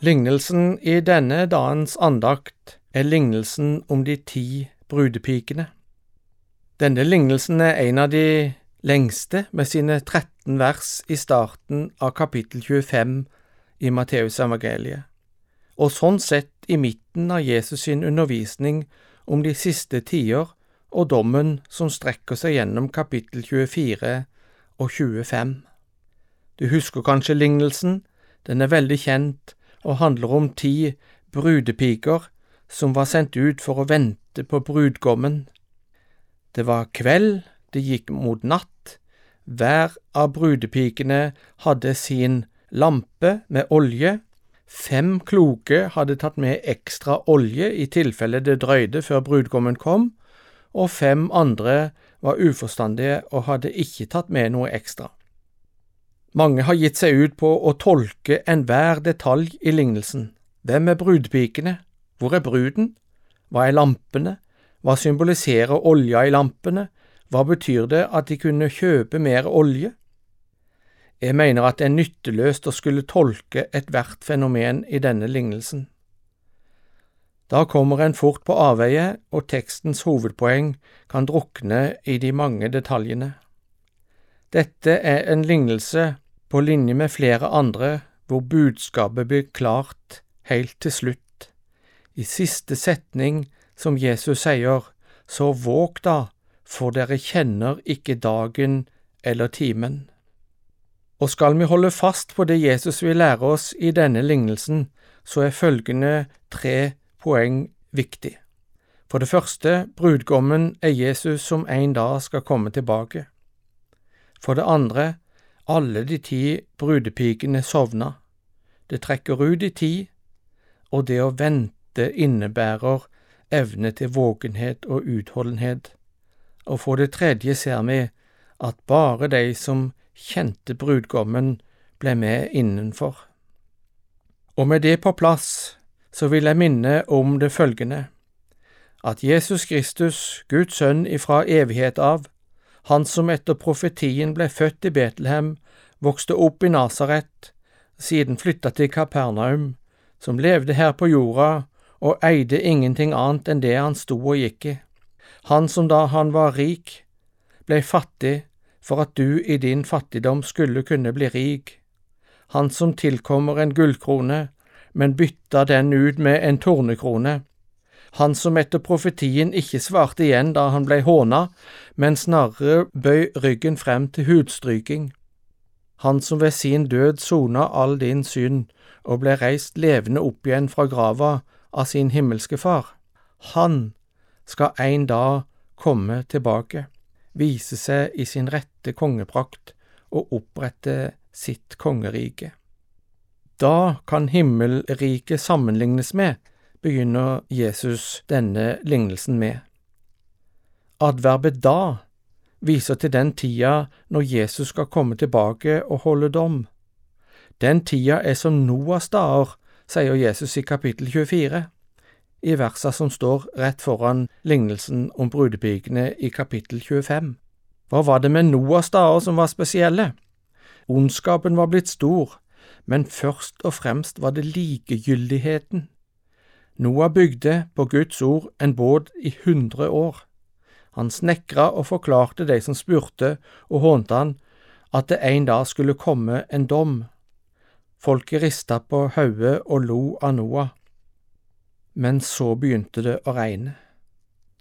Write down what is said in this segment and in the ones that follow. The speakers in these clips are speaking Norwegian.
Lignelsen i denne dagens andakt er lignelsen om de ti brudepikene. Denne lignelsen er en av de lengste, med sine 13 vers i starten av kapittel 25 i Matteus evangeliet, og sånn sett i midten av Jesus sin undervisning om de siste tider og dommen som strekker seg gjennom kapittel 24 og 25. Du husker kanskje lignelsen, den er veldig kjent og handler om ti brudepiker som var sendt ut for å vente på brudgommen. Det var kveld, det gikk mot natt, hver av brudepikene hadde sin lampe med olje, fem kloke hadde tatt med ekstra olje i tilfelle det drøyde før brudgommen kom, og fem andre var uforstandige og hadde ikke tatt med noe ekstra. Mange har gitt seg ut på å tolke enhver detalj i lignelsen. Hvem er brudpikene? Hvor er bruden? Hva er lampene? Hva symboliserer olja i lampene? Hva betyr det at de kunne kjøpe mer olje? Jeg mener at det er nytteløst å skulle tolke ethvert fenomen i denne lignelsen. Da kommer en fort på avveie, og tekstens hovedpoeng kan drukne i de mange detaljene. Dette er en lignelse på linje med flere andre hvor budskapet blir klart helt til slutt. I siste setning som Jesus sier, så våg da, for dere kjenner ikke dagen eller timen. Og skal vi holde fast på det Jesus vil lære oss i denne lignelsen, så er følgende tre poeng viktig. For det første, brudgommen er Jesus som en dag skal komme tilbake. For det andre, alle de ti brudepikene sovna. Det trekker ut i tid, og det å vente innebærer evne til våkenhet og utholdenhet. Og for det tredje ser vi at bare de som kjente brudgommen, ble med innenfor. Og med det på plass så vil jeg minne om det følgende, at Jesus Kristus, Guds sønn ifra evighet av, han som etter profetien ble født i Betlehem, vokste opp i Nasaret, siden flytta til Kapernaum, som levde her på jorda og eide ingenting annet enn det han sto og gikk i, han som da han var rik, ble fattig for at du i din fattigdom skulle kunne bli rik, han som tilkommer en gullkrone, men bytta den ut med en tornekrone, han som etter profetien ikke svarte igjen da han blei håna, men snarere bøy ryggen frem til hudstryking, han som ved sin død sona all din synd og ble reist levende opp igjen fra grava av sin himmelske Far, han skal en dag komme tilbake, vise seg i sin rette kongeprakt og opprette sitt kongerike. Da kan himmelriket sammenlignes med, begynner Jesus denne lignelsen med. Adverbet da viser til den tida når Jesus skal komme tilbake og holde dom. Den tida er som Noas dager, sier Jesus i kapittel 24, i versa som står rett foran lignelsen om brudepikene i kapittel 25. Hva var det med Noas dager som var spesielle? Ondskapen var blitt stor, men først og fremst var det likegyldigheten. Noah bygde på Guds ord en båt i hundre år. Han snekra og forklarte de som spurte og hånte han, at det en dag skulle komme en dom. Folket rista på hodet og lo av Noah. Men så begynte det å regne.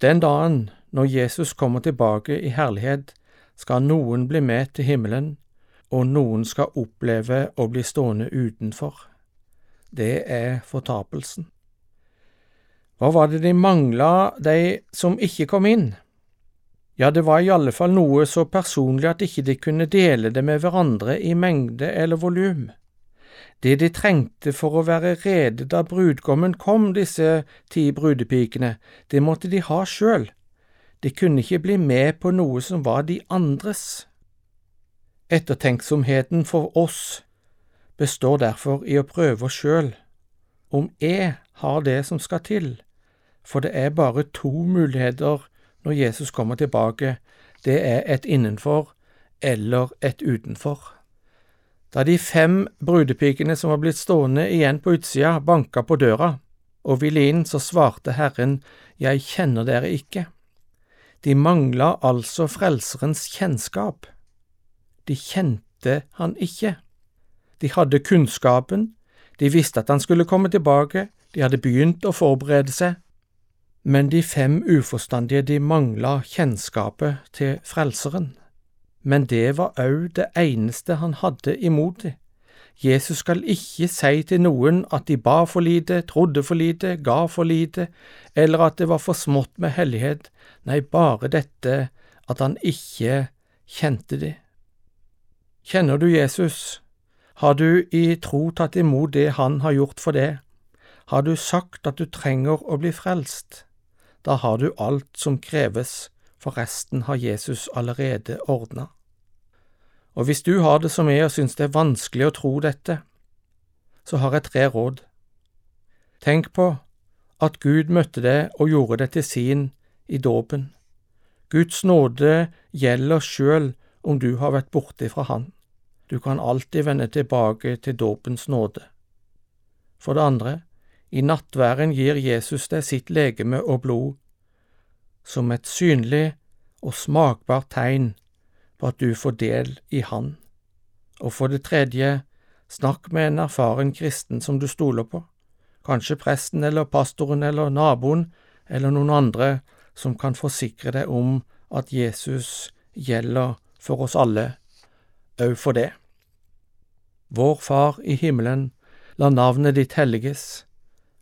Den dagen, når Jesus kommer tilbake i herlighet, skal noen bli med til himmelen, og noen skal oppleve å bli stående utenfor. Det er fortapelsen. Hva var det de mangla, de som ikke kom inn? Ja, det var i alle fall noe så personlig at ikke de kunne dele det med hverandre i mengde eller volum. Det de trengte for å være rede da brudgommen kom, disse ti brudepikene, det måtte de ha sjøl. De kunne ikke bli med på noe som var de andres. Ettertenksomheten for oss består derfor i å prøve oss sjøl, om jeg har det som skal til for det er bare to muligheter når Jesus kommer tilbake, det er et innenfor eller et utenfor. Da de fem brudepikene som var blitt stående igjen på utsida, banka på døra og ville inn, så svarte Herren, Jeg kjenner dere ikke. De mangla altså Frelserens kjennskap. De kjente han ikke. De hadde kunnskapen, de visste at han skulle komme tilbake, de hadde begynt å forberede seg, men de fem uforstandige de mangla kjennskapet til Frelseren. Men det var òg det eneste han hadde imot dem. Jesus skal ikke si til noen at de ba for lite, trodde for lite, ga for lite, eller at det var for smått med hellighet, nei, bare dette at han ikke kjente de. Kjenner du Jesus? Har du i tro tatt imot det han har gjort for deg? Har du sagt at du trenger å bli frelst? Da har du alt som kreves, for resten har Jesus allerede ordna. Og hvis du har det som jeg og synes det er vanskelig å tro dette, så har jeg tre råd. Tenk på at Gud møtte deg og gjorde det til sin i dåpen. Guds nåde gjelder sjøl om du har vært borte fra Han. Du kan alltid vende tilbake til dåpens nåde. For det andre, i nattværen gir Jesus deg sitt legeme og blod som et synlig og smakbart tegn på at du får del i Han. Og for det tredje, snakk med en erfaren kristen som du stoler på, kanskje presten eller pastoren eller naboen eller noen andre som kan forsikre deg om at Jesus gjelder for oss alle, òg for det. Vår Far i himmelen, la navnet ditt helliges,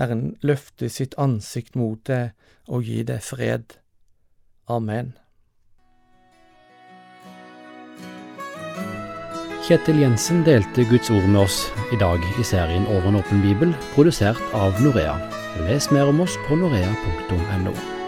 Herren løfte sitt ansikt mot deg og gi deg fred. Amen. Kjetil Jensen delte Guds ord med oss i dag i serien Over en åpen bibel, produsert av Norea. Les mer om oss på norea.no.